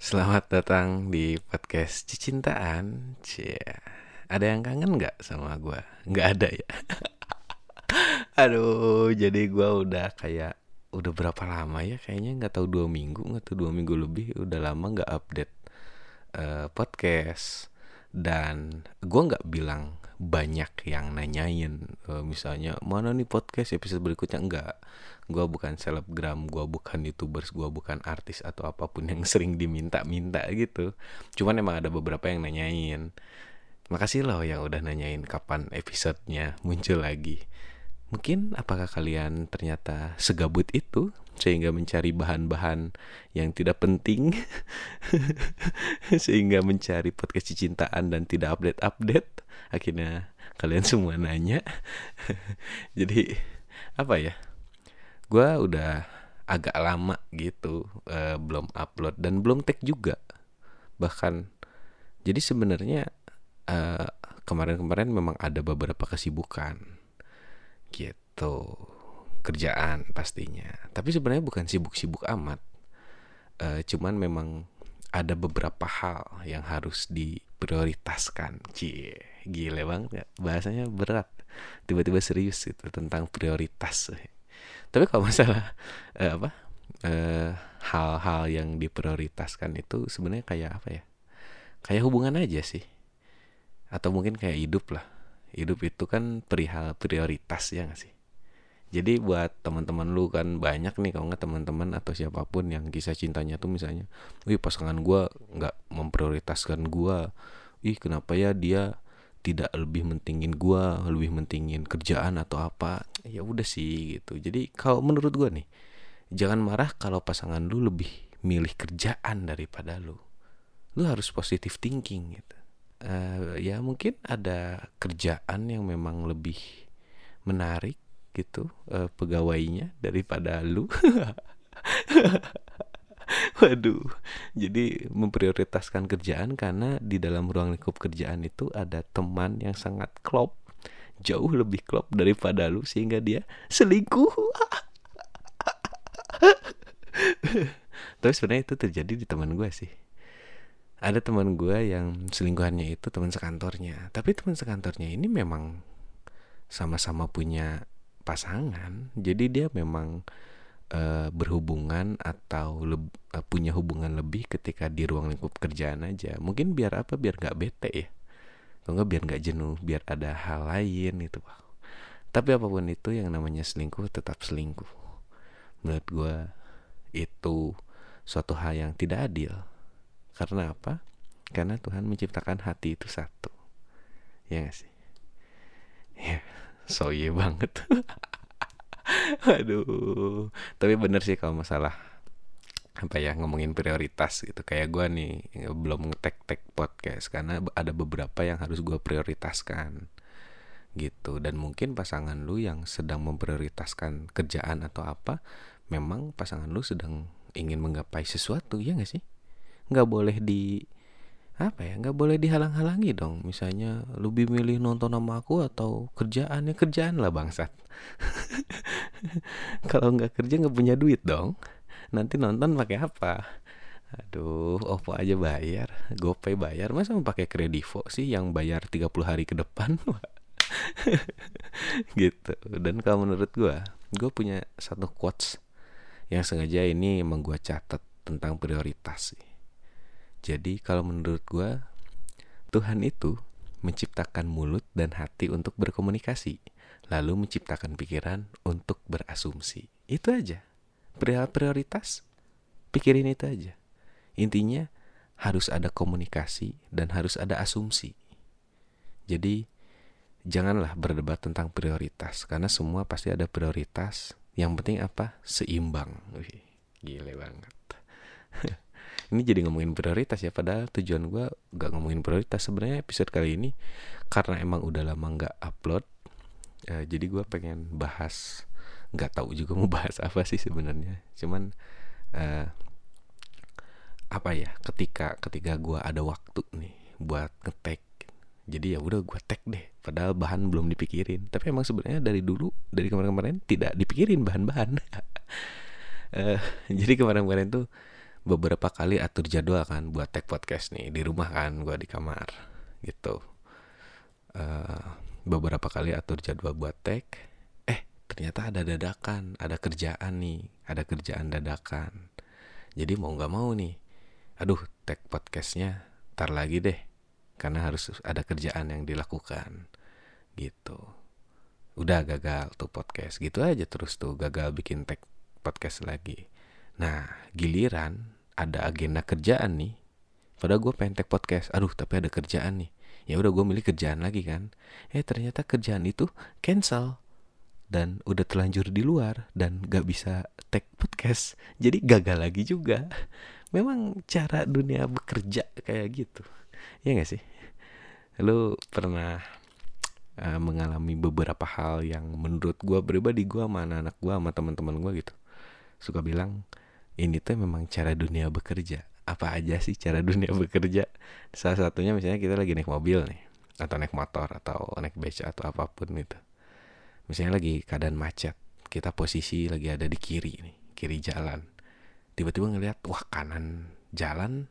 Selamat datang di podcast Cicintaan. Cie. Ada yang kangen nggak sama gue? Nggak ada ya. Aduh, jadi gue udah kayak udah berapa lama ya? Kayaknya nggak tahu dua minggu, nggak tahu dua minggu lebih. Udah lama nggak update uh, podcast. Dan gue nggak bilang banyak yang nanyain uh, misalnya mana nih podcast episode berikutnya? Enggak gue bukan selebgram gue bukan youtubers gue bukan artis atau apa pun yang sering diminta-minta gitu. Cuman emang ada beberapa yang nanyain. Makasih loh yang udah nanyain kapan episodenya muncul lagi. Mungkin apakah kalian ternyata segabut itu sehingga mencari bahan-bahan yang tidak penting sehingga mencari podcast cintaan dan tidak update-update. Akhirnya kalian semua nanya. Jadi apa ya? Gue udah agak lama gitu uh, belum upload dan belum tag juga. Bahkan jadi sebenarnya uh, kemarin-kemarin memang ada beberapa kesibukan. Gitu kerjaan pastinya. Tapi sebenarnya bukan sibuk-sibuk amat. Uh, cuman memang ada beberapa hal yang harus diprioritaskan. Cie gile banget bahasanya berat. Tiba-tiba serius itu tentang prioritas. Tapi kalau masalah uh, apa hal hal-hal yang diprioritaskan itu sebenarnya kayak apa ya? Kayak hubungan aja sih. Atau mungkin kayak hidup lah. Hidup itu kan perihal prioritas ya gak sih jadi buat teman-teman lu kan banyak nih kalau nggak teman-teman atau siapa pun yang kisah cintanya tuh misalnya, wih pasangan gue nggak memprioritaskan gue, ih kenapa ya dia tidak lebih mentingin gue, lebih mentingin kerjaan atau apa, ya udah sih gitu. Jadi kalau menurut gue nih, jangan marah kalau pasangan lu lebih milih kerjaan daripada lu. Lu harus positive thinking gitu. Uh, ya mungkin ada kerjaan yang memang lebih menarik gitu uh, pegawainya daripada lu. Waduh. Jadi memprioritaskan kerjaan karena di dalam ruang lingkup kerjaan itu ada teman yang sangat klop jauh lebih klop daripada lu sehingga dia selingkuh. Tapi sebenarnya itu terjadi di teman gue sih. Ada teman gue yang selingkuhannya itu teman sekantornya. Tapi teman sekantornya ini memang sama-sama punya pasangan. Jadi dia memang uh, berhubungan atau leb, uh, punya hubungan lebih ketika di ruang lingkup kerjaan aja. Mungkin biar apa? Biar nggak bete ya. Atau enggak biar nggak jenuh biar ada hal lain itu. Tapi apa pun itu yang namanya selingkuh tetap selingkuh. Menurut gue itu suatu hal yang tidak adil. Karena apa? Karena Tuhan menciptakan hati itu satu. Ya gak sih? Ya soye banget. Aduh. Tapi bener sih kalau masalah apa ya ngomongin prioritas gitu. Kayak gue nih belum ngetek tek podcast karena ada beberapa yang harus gue prioritaskan gitu. Dan mungkin pasangan lu yang sedang memprioritaskan kerjaan atau apa memang pasangan lu sedang ingin menggapai sesuatu ya gak sih? Nggak boleh di apa ya? Nggak boleh dihalang-halangi dong. Misalnya lebih milih nonton sama aku atau kerjaan ya kerjaan lah bangsat. Kalau nggak kerja nggak punya duit dong. Nanti nonton pakai apa? Aduh opo aja bayar. Gopay bayar. Masa mau pakai kredivo sih yang bayar 30 hari ke depan? Gitu. Dan kalau menurut gue gue punya satu quotes yang sengaja ini emang gue catat tentang prioritas sih jadi kalau menurut gue Tuhan itu menciptakan mulut dan hati untuk berkomunikasi, lalu menciptakan pikiran untuk berasumsi. Itu aja. Perihal prioritas, pikirin itu aja. Intinya harus ada komunikasi dan harus ada asumsi. Jadi janganlah berdebat tentang prioritas karena semua pasti ada prioritas. Yang penting apa? Seimbang. Wih, gile banget. ini jadi ngomongin prioritas ya padahal tujuan gue gak ngomongin prioritas sebenarnya episode kali ini karena emang udah lama nggak upload. Uh, jadi gue pengen bahas nggak tahu juga mau bahas apa sih sebenarnya. Cuman uh, apa ya ketika ketika gue ada waktu nih buat ngetek jadi ya udah gue tag deh padahal bahan belum dipikirin. Tapi emang sebenarnya dari dulu dari kemarin-kemarin tidak dipikirin bahan-bahan. Uh, jadi kemarin-kemarin tuh beberapa kali atur jadwal kan buat tag podcast nih di rumah kan gue di kamar gitu. Uh, beberapa kali atur jadwal buat tag. Eh ternyata ada dadakan ada kerjaan nih ada kerjaan dadakan. Jadi mau nggak mau nih aduh tag podcastnya tar lagi deh karena harus ada kerjaan yang dilakukan gitu. Udah gagal tuh podcast gitu aja terus tuh gagal bikin tag podcast lagi. Nah giliran ada agenda kerjaan nih. Pada gue pengen tag podcast. Aduh tapi ada kerjaan nih. Ya udah gue milih kerjaan lagi kan. Eh ternyata kerjaan itu cancel dan udah terlanjur di luar dan gak bisa tag podcast. Jadi gagal lagi juga. Memang cara dunia bekerja kayak gitu. Ya gak sih? Lu pernah uh, mengalami beberapa hal yang menurut gue pribadi gue sama anak-anak gue sama teman-teman gue gitu. Suka bilang ini tuh memang cara dunia bekerja. Apa aja sih cara dunia bekerja? Salah satunya misalnya kita lagi naik mobil nih atau naik motor atau naik beca atau apa pun gitu misalnya lagi keadaan macet kita posisi lagi ada di kiri nih kiri jalan. Tiba-tiba ngelihat wah kanan jalan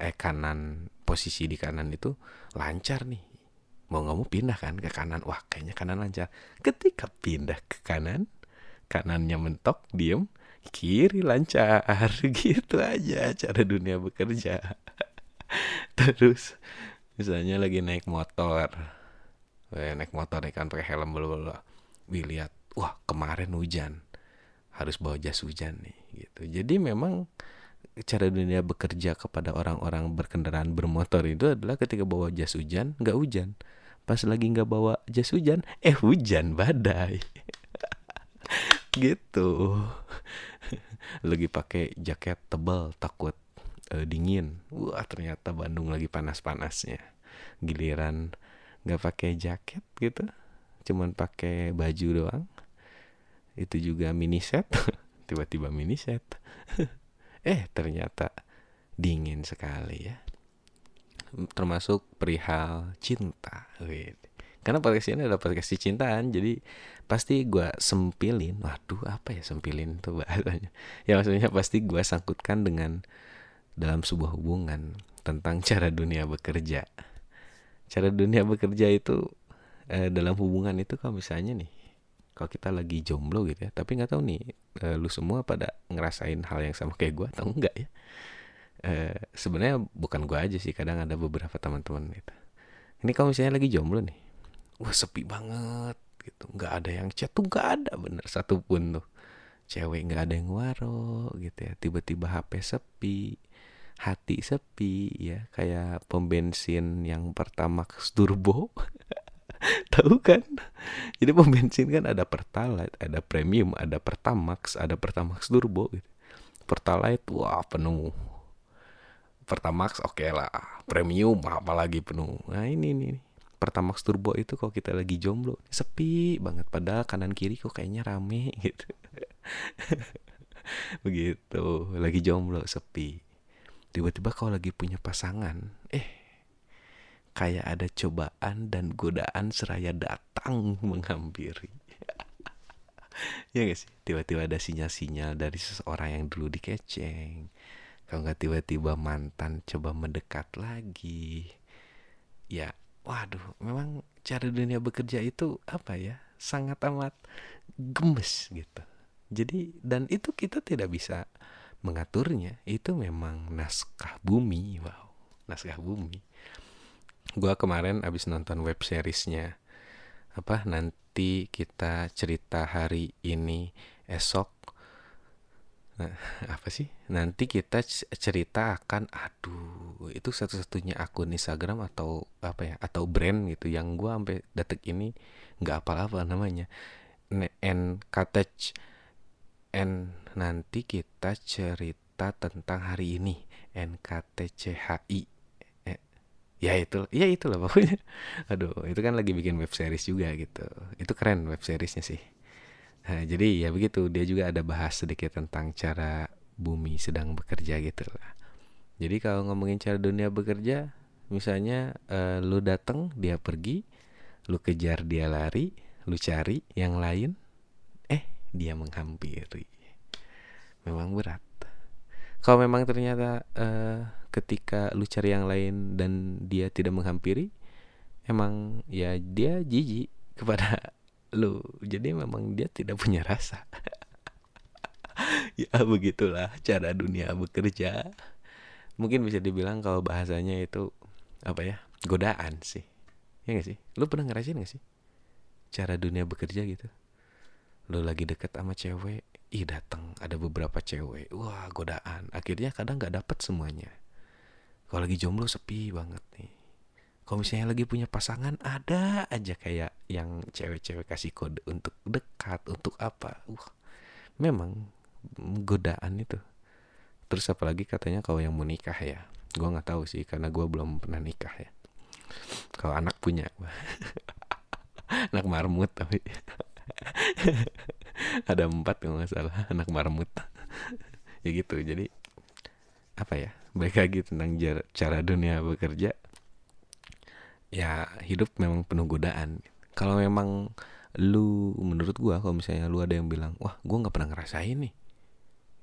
eh kanan posisi di kanan itu lancar nih. Mau nggak mau pindah kan ke kanan. Wah kayaknya kanan lancar. Ketika pindah ke kanan kanannya mentok diem kiri lancar gitu aja cara dunia bekerja. Terus misalnya lagi naik motor. Eh, naik motor nih kan pakai helm bla wih lihat wah kemarin hujan. Harus bawa jas hujan nih gitu. Jadi memang cara dunia bekerja kepada orang-orang berkendaraan bermotor itu adalah ketika bawa jas hujan nggak hujan. Pas lagi nggak bawa jas hujan eh hujan badai gitu. Lagi pakai jaket tebal takut uh, dingin. Wah ternyata Bandung lagi panas-panasnya. Giliran nggak pakai jaket gitu cuman pakai baju doang. Itu juga mini set tiba-tiba mini set. Eh ternyata dingin sekali ya. Termasuk perihal cinta karena podcast ini adalah podcast cintaan jadi pasti gue sempilin waduh apa ya sempilin tuh bahasanya? Ya maksudnya pasti gue sangkutkan dengan dalam sebuah hubungan tentang cara dunia bekerja. Cara dunia bekerja itu eh, dalam hubungan itu kalau misalnya nih kalau kita lagi jomblo gitu ya tapi nggak tahu nih uh, lu semua pada ngerasain hal yang sama kayak gue atau enggak ya? Uh, sebenarnya bukan gue aja sih kadang ada beberapa teman-teman gitu. Ini kalau misalnya lagi jomblo nih wah sepi banget gitu nggak ada yang chat tuh nggak ada bener satupun tuh cewek nggak ada yang waro gitu ya tiba-tiba HP sepi hati sepi ya kayak pom bensin yang pertama turbo Tahu kan? Jadi pom bensin kan ada Pertalite, ada Premium, ada Pertamax, ada Pertamax Turbo gitu. Pertalite wah penuh. Pertamax oke okay lah, Premium apalagi penuh. Nah ini nih Pertamax Turbo itu kalau kita lagi jomblo sepi banget padahal kanan kiri kok kayaknya rame gitu. Begitu, lagi jomblo sepi. Tiba-tiba kalau lagi punya pasangan, eh kayak ada cobaan dan godaan seraya datang menghampiri. ya sih? Tiba-tiba ada sinyal-sinyal dari seseorang yang dulu dikeceng. Kalau nggak tiba-tiba mantan coba mendekat lagi. Ya, waduh, memang cara dunia bekerja itu apa ya? Sangat amat gemes gitu. Jadi dan itu kita tidak bisa mengaturnya. Itu memang naskah bumi, wow, naskah bumi gue kemarin abis nonton web seriesnya apa nanti kita cerita hari ini esok nah, apa sih? Nanti kita cerita akan aduh itu satu-satunya akun Instagram atau apa ya atau brand gitu yang gue sampai detik ini nggak apa-apa namanya. N cottage n nanti kita cerita tentang hari ini. NKTCHI ya itu ya itulah pokoknya. Aduh itu kan lagi bikin web series juga gitu. Itu keren web seriesnya sih nah, jadi ya begitu dia juga ada bahas sedikit tentang cara bumi sedang bekerja gitu lah. Jadi kalau ngomongin cara dunia bekerja misalnya uh, lu datang dia pergi lu kejar dia lari lu cari yang lain eh dia menghampiri. Memang berat. Kalau memang ternyata uh, ketika lu cari yang lain dan dia tidak menghampiri emang ya dia jijik kepada lu jadi memang dia tidak punya rasa. Ya begitulah cara dunia bekerja. Mungkin bisa dibilang kalau bahasanya itu apa ya godaan sih. Ya gak sih? Lu pernah ngerasain gak sih? Cara dunia bekerja gitu. Lu lagi deket sama cewek ih datang ada beberapa cewek. Wah godaan. Akhirnya kadang nggak dapet semuanya. Kalau lagi jomblo sepi banget nih kalau misalnya lagi punya pasangan ada aja kayak yang cewek-cewek kasih kode untuk dekat untuk apa. Wah memang godaan itu. Terus apalagi katanya kalau yang mau nikah ya. Gue nggak tahu sih karena gue belum pernah nikah ya. Kalau anak punya. Anak marmut tapi. Ada empat kalau nggak salah anak marmut. Ya gitu jadi apa ya baik lagi tentang cara dunia bekerja ya hidup memang penuh godaan kalau memang lu menurut gua kalau misalnya lu ada yang bilang wah gua nggak pernah ngerasain nih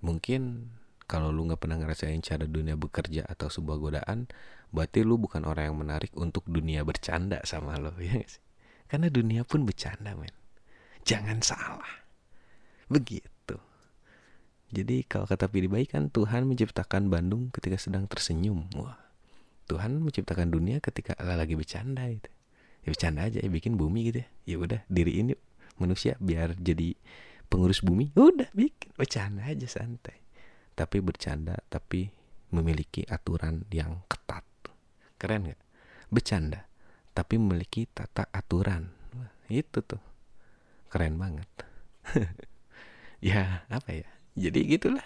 mungkin kalau lu nggak pernah ngerasain cara dunia bekerja atau sebuah godaan, berarti lu bukan orang yang menarik untuk dunia bercanda sama lo, ya? Karena dunia pun bercanda, men. Jangan salah. Begitu. Jadi kalau kata pilih baik kan Tuhan menciptakan Bandung ketika sedang tersenyum. Wah. Tuhan menciptakan dunia ketika lagi bercanda itu. Ya bercanda aja ya bikin bumi gitu ya. Ya udah diriin yuk manusia biar jadi pengurus bumi. Udah bikin. Bercanda aja santai. Tapi bercanda tapi memiliki aturan yang ketat. Keren nggak? Bercanda tapi memiliki tata aturan. Itu tuh. Keren banget. Ya apa ya? Jadi gitulah.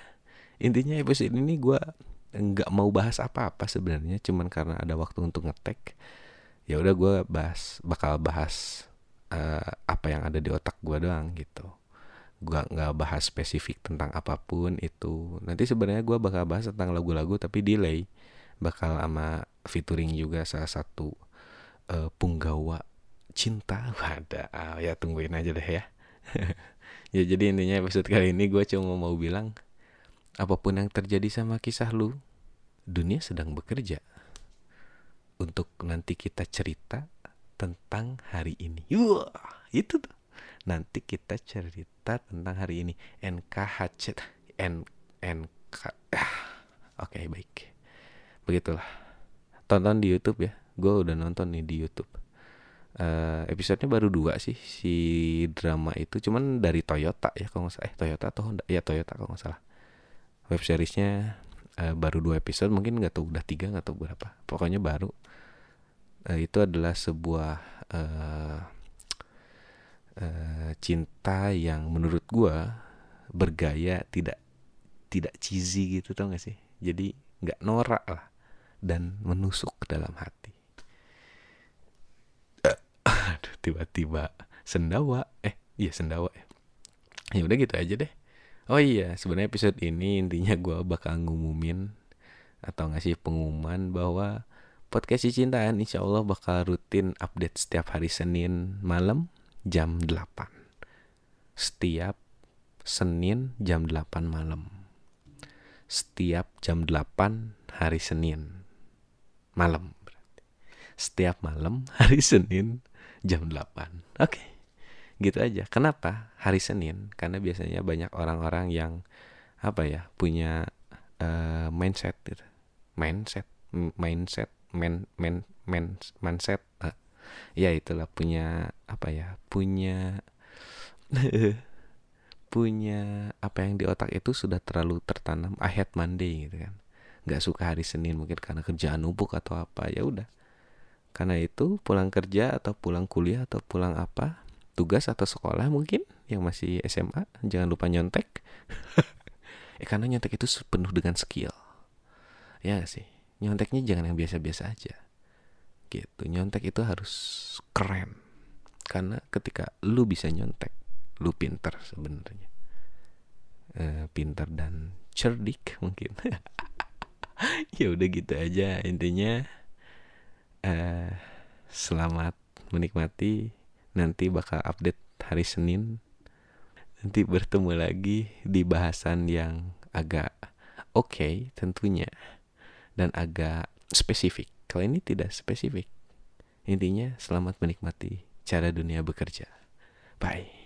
Intinya episode ini gue nggak mau bahas apa-apa sebenarnya cuman karena ada waktu untuk ngetek ya udah gue bahas bakal bahas uh, apa yang ada di otak gue doang gitu. Gua nggak bahas spesifik tentang apa pun itu. Nanti sebenarnya gua bakal bahas tentang lagu-lagu tapi delay. Bakal sama featuring juga salah satu uh, punggawa cinta. Ada ah, ya tungguin aja deh ya. Ya jadi intinya episode kali ini gue cuma mau bilang apa pun yang terjadi sama kisah lu dunia sedang bekerja untuk nanti kita cerita tentang hari ini. Wah itu tuh. Nanti kita cerita tentang hari ini. NKHC N NK ah, oke okay, baik. Begitulah. Tonton di YouTube ya. Gue udah nonton nih di YouTube. Uh, episodenya baru dua sih si drama itu. Cuman dari Toyota ya kalau nggak salah. Eh Toyota atau Honda? Ya Toyota kalau nggak salah web seriesnya uh, baru dua episode mungkin nggak tahu udah tiga nggak tahu berapa. Pokoknya baru. Uh, itu adalah sebuah uh, uh, cinta yang menurut gue bergaya tidak tidak cheesy gitu tau gak sih? Jadi nggak norak lah dan menusuk ke dalam hati. Aduh tiba-tiba sendawa. Eh iya sendawa ya. Ya udah gitu aja deh oh iya sebenarnya episode ini intinya gue bakal ngumumin atau ngasih pengumuman bahwa podcast cintaan insya Allah bakal rutin update setiap hari Senin malam jam 8 setiap Senin jam 8 malam. Setiap jam 8 hari Senin malam setiap malam hari Senin jam 8 oke. okay. Gitu aja. Kenapa? Hari Senin. Karena biasanya banyak orang-orang yang apa ya punya uh, mindset gitu. Mindset? Mindset? Men men men mindset? Uh, ya itulah. Punya apa ya punya punya apa yang di otak itu sudah terlalu tertanam. Ahead Monday gitu kan. Nggak suka hari Senin mungkin karena kerjaan numpuk atau apa. Ya udah. Karena itu pulang kerja atau pulang kuliah atau pulang apa tugas atau sekolah mungkin yang masih SMA jangan lupa nyontek. Eh karena nyontek itu penuh dengan skill. Ya gak sih? Nyonteknya jangan yang biasa-biasa aja. Gitu nyontek itu harus keren. Karena ketika lu bisa nyontek lu pinter sebenarnya. E, pinter dan cerdik mungkin. Ya udah gitu aja intinya. E, selamat menikmati nanti bakal update hari Senin nanti bertemu lagi di bahasan yang agak oke okay, tentunya dan agak spesifik. Kalau ini tidak spesifik. Intinya selamat menikmati cara dunia bekerja. Bye.